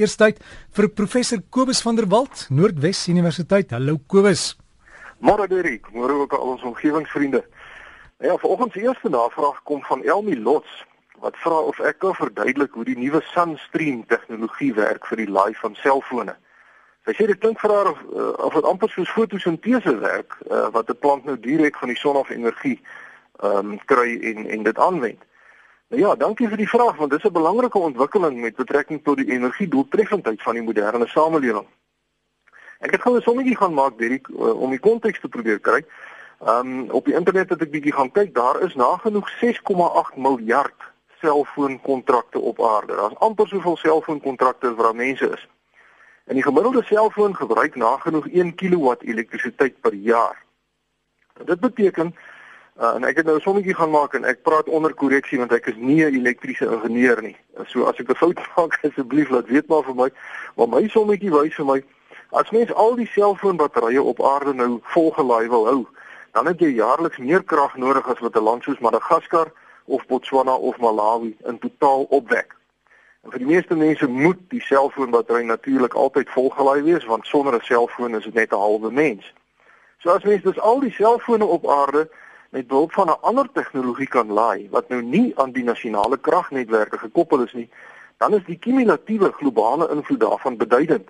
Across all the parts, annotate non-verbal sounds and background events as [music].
Eerstheid vir professor Kobus van der Walt, Noordwes Universiteit. Hallo Kobus. Môre Derek, môre ook al ons omgewingsvriende. Ja, vanoggend se eerste navraag kom van Elmi Lots wat vra of ek kan verduidelik hoe die nuwe Sunstream tegnologie werk vir die laai van selfone. Sy sê dit klink vir haar of uh, of dit amper soos fotosintese werk uh, wat 'n plant nou direk van die son af energie ehm um, kry en en dit aanwend. Ja, dankie vir die vraag want dit is 'n belangrike ontwikkeling met betrekking tot die energiedoeltreffendheid van die moderne samelewing. Ek het gou 'n sommetjie gaan maak hierdie uh, om die konteks te probeer kry. Ehm um, op die internet het ek bietjie gaan kyk, daar is nagenoeg 6,8 miljard selfoonkontrakte op aarde. Daar's amper soveel selfoonkontrakte as wat mense is. En die gemiddelde selfoon gebruik nagenoeg 1 kW elektrisiteit per jaar. Dit beteken Uh, en ek het nou 'n sommetjie gaan maak en ek praat onder korreksie want ek is nie 'n elektriese ingenieur nie. So as ek 'n fout [laughs] maak asseblief laat weet maar vir my. Maar my sommetjie wys vir my as mens al die selfoonbatterye op aarde nou volgelaai wil hou, dan het jy jaarliks meer krag nodig as wat 'n land soos Madagaskar of Botswana of Malawi in totaal opwek. En vir die meeste mense moet die selfoonbattery natuurlik altyd volgelaai wees want sonder 'n selfoon is dit net 'n halwe mens. So as mens dus al die selfone op aarde met behulp van 'n ander tegnologie kan laai wat nou nie aan die nasionale kragnetwerke gekoppel is nie, dan is die kumulatiewe globale invloed daarvan beduidend.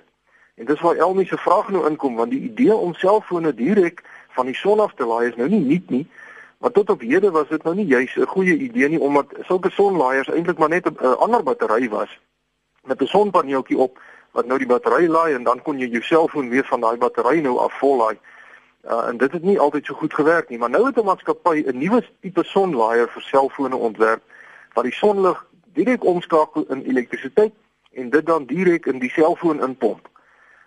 En dis waar Elmi se vraag nou inkom want die idee om selfone direk van die son af te laai is nou nie nuut nie, maar tot op hede was dit nou nie juis 'n goeie idee nie omdat sulke sonlaaiers eintlik maar net 'n ander battery was met 'n sonpaneeltjie op wat nou die battery laai en dan kon jy jou selfoon weer van daai battery nou af vollaai. Uh, en dit het nie altyd so goed gewerk nie, maar nou het 'n maatskappy 'n nuwe tipe sonlaaier vir selfone ontwerp wat die sonlig direk omskakel in elektrisiteit en dit dan direk in die selfoon inpomp.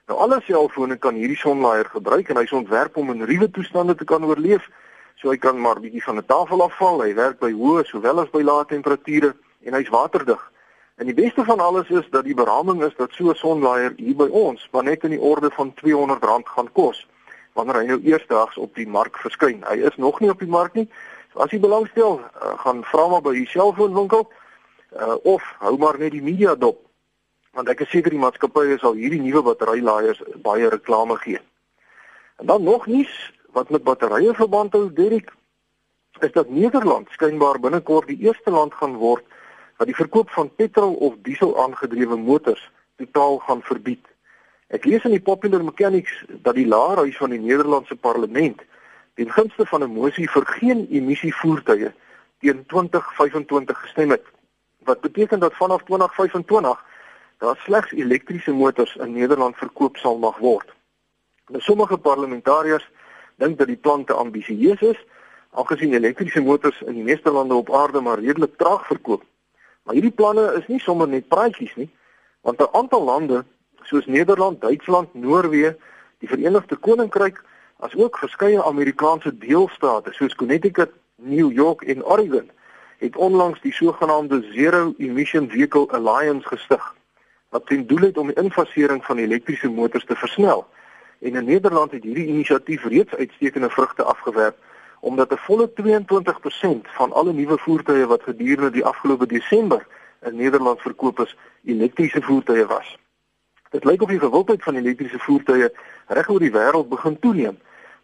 Nou alle selfone kan hierdie sonlaaier gebruik en hy's ontwerp om in ruwe toestande te kan oorleef. So hy kan maar bietjie van 'n tafel afval. Hy werk by hoë sowel as by lae temperature en hy's waterdig. En die beste van alles is dat die beraming is dat so 'n sonlaaier hier by ons maar net in die orde van R200 gaan kos wanneer hy nou eersdaags op die mark verskyn. Hy is nog nie op die mark nie. So as jy belangstel, uh, gaan vra maar by die selfoonwinkel uh, of hou maar net die media dop. Want ek is seker die maatskappye sal hierdie nuwe batterylaaiers baie reklame gee. En dan nog nuus wat met batterye verband hou, Derek, is dat Nederland skynbaar binnekort die eerste land gaan word wat die verkoop van petrol of diesel aangedrewe motors totaal gaan verbied. Ek lees in die Popular Mechanics dat die Laerhuis van die Nederlandse Parlement ten gunste van 'n mosie vir geen emissie voertuie teen 2025 gestem het. Wat beteken dat vanaf 2025 daar slegs elektriese motors in Nederland verkoop sal mag word. Nou sommige parlementariërs dink dat die plan te ambisieus is, aangesien elektriese motors in die meeste lande op aarde maar redelik traag verkoop. Maar hierdie planne is nie sommer net praatjies nie, want 'n aantal lande soos Nederland, Duitsland, Noorwe, die Verenigde Koninkryk, asook verskeie Amerikaanse deelstate soos Connecticut, New York en Oregon het onlangs die sogenaamde Zero Emission Vehicle Alliance gestig wat ten doel het om die infasering van elektriese motors te versnel. En in Nederland het hierdie inisiatief reeds uitstekende vrugte afgewerp omdat 'n volle 22% van alle nuwe voertuie wat gedurende die afgelope Desember in Nederland verkoop is, elektriese voertuie was. Dit lyk of die gewildheid van elektriese voertuie reg oor die wêreld begin toeneem,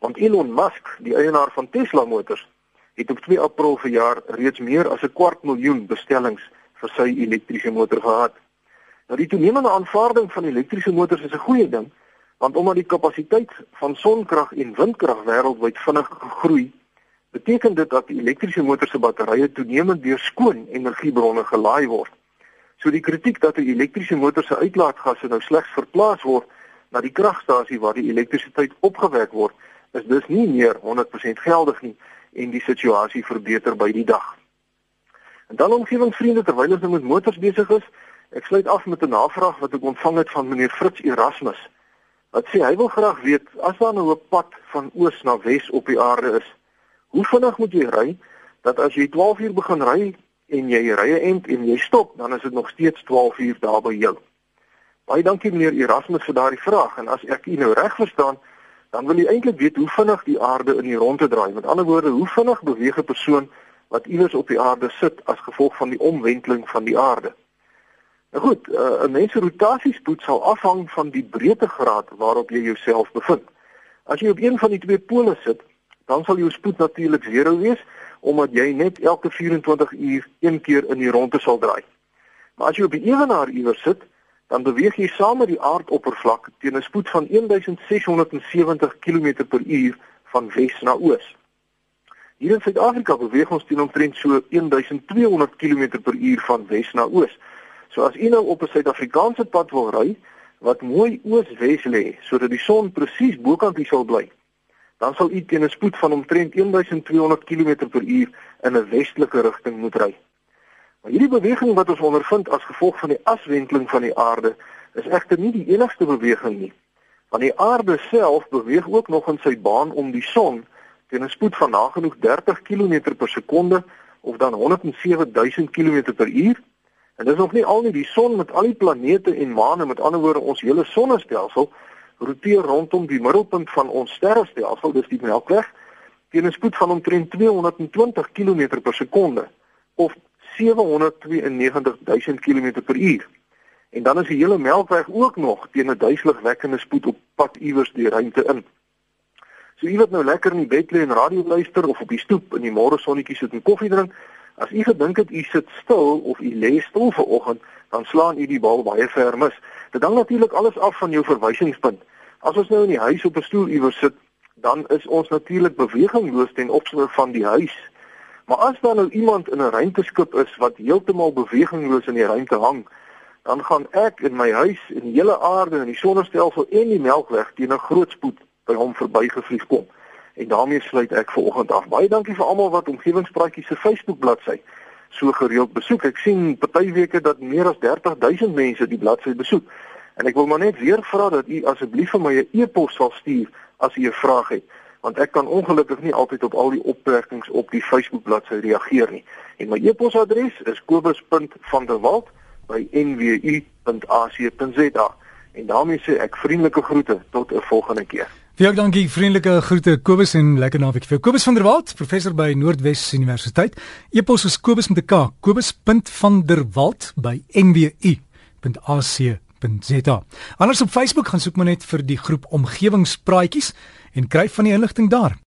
want Elon Musk, die eienaar van Tesla Motors, het op 2 April verjaar reeds meer as 'n kwart miljoen bestellings vir sy elektriese motor gehad. Nou die toenemende aanvaarding van elektriese motors is 'n goeie ding, want omdat die kapasiteit van sonkrag en windkrag wêreldwyd vinnig groei, beteken dit dat elektriese motors se batterye toenemend deur skoon energiebronne gelaai word. So die kritiek dat 'n elektriese motor se uitlaatgasse nou slegs verplaas word na die kragstasie waar die elektrisiteit opgewek word, is dus nie meer 100% geldig nie en die situasie verbeter by die dag. En dan omgewingsvriende terwyl ons nou met motors besig is, ek sluit af met 'n navraag wat ek ontvang het van meneer Fritz Erasmus. Wat sê hy wil graag weet as daar nou 'n pad van oos na wes op die aarde is, hoe vinnig moet jy ry dat as jy 12 uur begin ry en jy ry 'n end en jy stop, dan is dit nog steeds 12 uur daar by jou. Baie dankie meneer Erasmus vir daardie vraag en as ek u nou reg verstaan, dan wil u eintlik weet hoe vinnig die aarde in die ronde draai. Met ander woorde, hoe vinnig beweeg 'n persoon wat iewers op die aarde sit as gevolg van die omwenteling van die aarde. Nou goed, uh, 'n mens se rotasiespoed sal afhang van die breedtegraad waarop jy jouself bevind. As jy op een van die twee pole sit, dan sal jou spoed natuurlik 0 wees omdat jy net elke 24 uur een keer in die ronde sal draai. Maar as jy op die ewenaar iewers sit, dan beweeg jy saam met die aardoppervlak teen 'n spoed van 1670 km/h van wes na oos. Hier in Suid-Afrika beweeg ons teen omtrent so 1200 km/h van wes na oos. So as u nou op 'n Suid-Afrikaanse pad wil ry wat mooi oos-wes lê sodat die son presies bokant u sal bly, dan sal u teen 'n spoed van omtrent 1200 km/h in 'n westelike rigting moet ry. Maar hierdie beweging wat ons ondervind as gevolg van die aswenteling van die aarde is egter nie die enigste beweging nie. Want die aarde self beweeg ook nog in sy baan om die son teen 'n spoed van nagenoeg 30 km per sekonde of dan 107000 km per uur. En dis nog nie al nie die son met al die planete en maane, met ander woorde ons hele sonnestelsel roteer rondom die middelpunt van ons sterrestelsel, dis die Melkweg, teen 'n spoed van omtrent 220 km per sekonde of 792000 km per uur. En dan is die hele Melkweg ook nog teen 'n duiseligwekkende spoed op pad iewers die ruimte in. So jy wat nou lekker in die bed lê en radio luister of op die stoep in die môre sonnetjie sit en koffie drink, as u gedink het u sit stil of u lê stil vir oggend, dan slaan u die bal baie ver mis. Dit hang natuurlik alles af van jou verwysingspunt. As ons nou in die huis op 'n stoel iewers sit, dan is ons natuurlik bewegingloos ten opsigte van die huis Maar as daar nou iemand in 'n ruimteskip is wat heeltemal bewegingloos in die ruimte hang, dan gaan ek in my huis in die hele aarde en die sonnestelsel en die Melkweg teen 'n groot spoed by hom verbygevlieg kom. En daarmee sluit ek vir oggend af. Baie dankie vir almal wat omgewingspraatjies se Facebook bladsy so gereeld besoek. Ek sien party weke dat meer as 30000 mense die bladsy besoek. En ek wil maar net weer vra dat u asseblief vir my 'n e-pos sal stuur as u 'n vraag het want ek kan ongelukkig nie altyd op al die opmerkings op die Facebook bladsy reageer nie. En my e-posadres is kobus.vanderwalt@nwu.ac.za. En daarmee sê ek vriendelike groete tot 'n volgende keer. Vir jou dankie vriendelike groete Kobus en lekker naweek vir jou. Kobus van der Walt, professor by Noordwes Universiteit. E-pos is kobus met 'n k, kobus.vanderwalt@nwu.ac.za. Anders op Facebook gaan soek maar net vir die groep omgewingspraatjies en kry van die inligting daar.